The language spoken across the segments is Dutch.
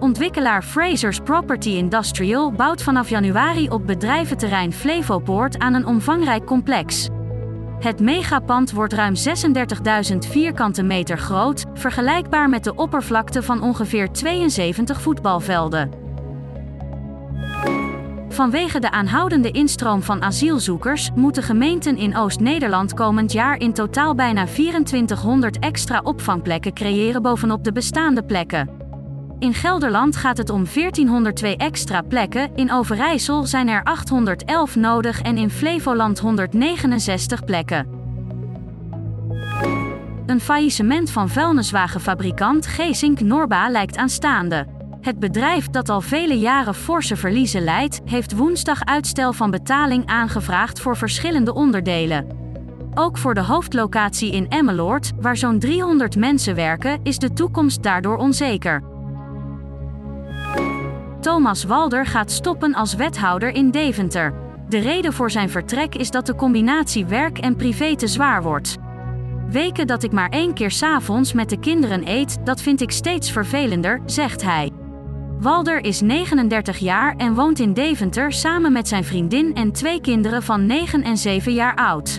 Ontwikkelaar Frasers Property Industrial bouwt vanaf januari op bedrijventerrein Flevopoort aan een omvangrijk complex. Het megapand wordt ruim 36.000 vierkante meter groot, vergelijkbaar met de oppervlakte van ongeveer 72 voetbalvelden. Vanwege de aanhoudende instroom van asielzoekers moeten gemeenten in Oost-Nederland komend jaar in totaal bijna 2400 extra opvangplekken creëren bovenop de bestaande plekken. In Gelderland gaat het om 1402 extra plekken, in Overijssel zijn er 811 nodig en in Flevoland 169 plekken. Een faillissement van vuilniswagenfabrikant Geesink Norba lijkt aanstaande. Het bedrijf dat al vele jaren forse verliezen leidt, heeft woensdag uitstel van betaling aangevraagd voor verschillende onderdelen. Ook voor de hoofdlocatie in Emmeloord, waar zo'n 300 mensen werken, is de toekomst daardoor onzeker. Thomas Walder gaat stoppen als wethouder in Deventer. De reden voor zijn vertrek is dat de combinatie werk en privé te zwaar wordt. Weken dat ik maar één keer s'avonds met de kinderen eet, dat vind ik steeds vervelender, zegt hij. Walder is 39 jaar en woont in Deventer samen met zijn vriendin en twee kinderen van 9 en 7 jaar oud.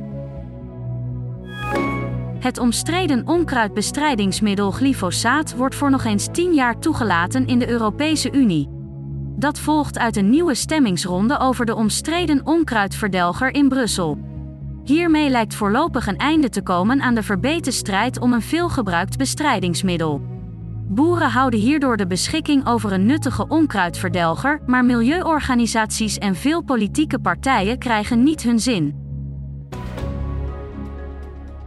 Het omstreden onkruidbestrijdingsmiddel glyfosaat wordt voor nog eens 10 jaar toegelaten in de Europese Unie. Dat volgt uit een nieuwe stemmingsronde over de omstreden onkruidverdelger in Brussel. Hiermee lijkt voorlopig een einde te komen aan de verbeten strijd om een veelgebruikt bestrijdingsmiddel. Boeren houden hierdoor de beschikking over een nuttige onkruidverdelger, maar milieuorganisaties en veel politieke partijen krijgen niet hun zin.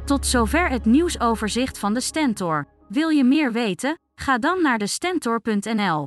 Tot zover het nieuwsoverzicht van de Stentor. Wil je meer weten? Ga dan naar de Stentor.nl.